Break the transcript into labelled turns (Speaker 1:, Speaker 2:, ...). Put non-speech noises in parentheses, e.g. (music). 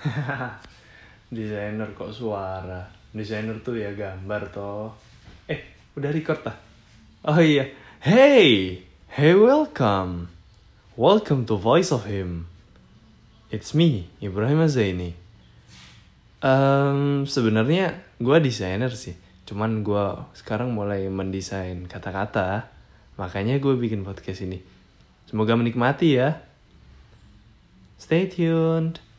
Speaker 1: (laughs) Desainer kok suara. Desainer tuh ya gambar toh. Eh, udah record ah? Oh iya. Hey, hey welcome. Welcome to Voice of Him. It's me, Ibrahim Zaini. Um, sebenarnya gue desainer sih. Cuman gue sekarang mulai mendesain kata-kata. Makanya gue bikin podcast ini. Semoga menikmati ya. Stay tuned.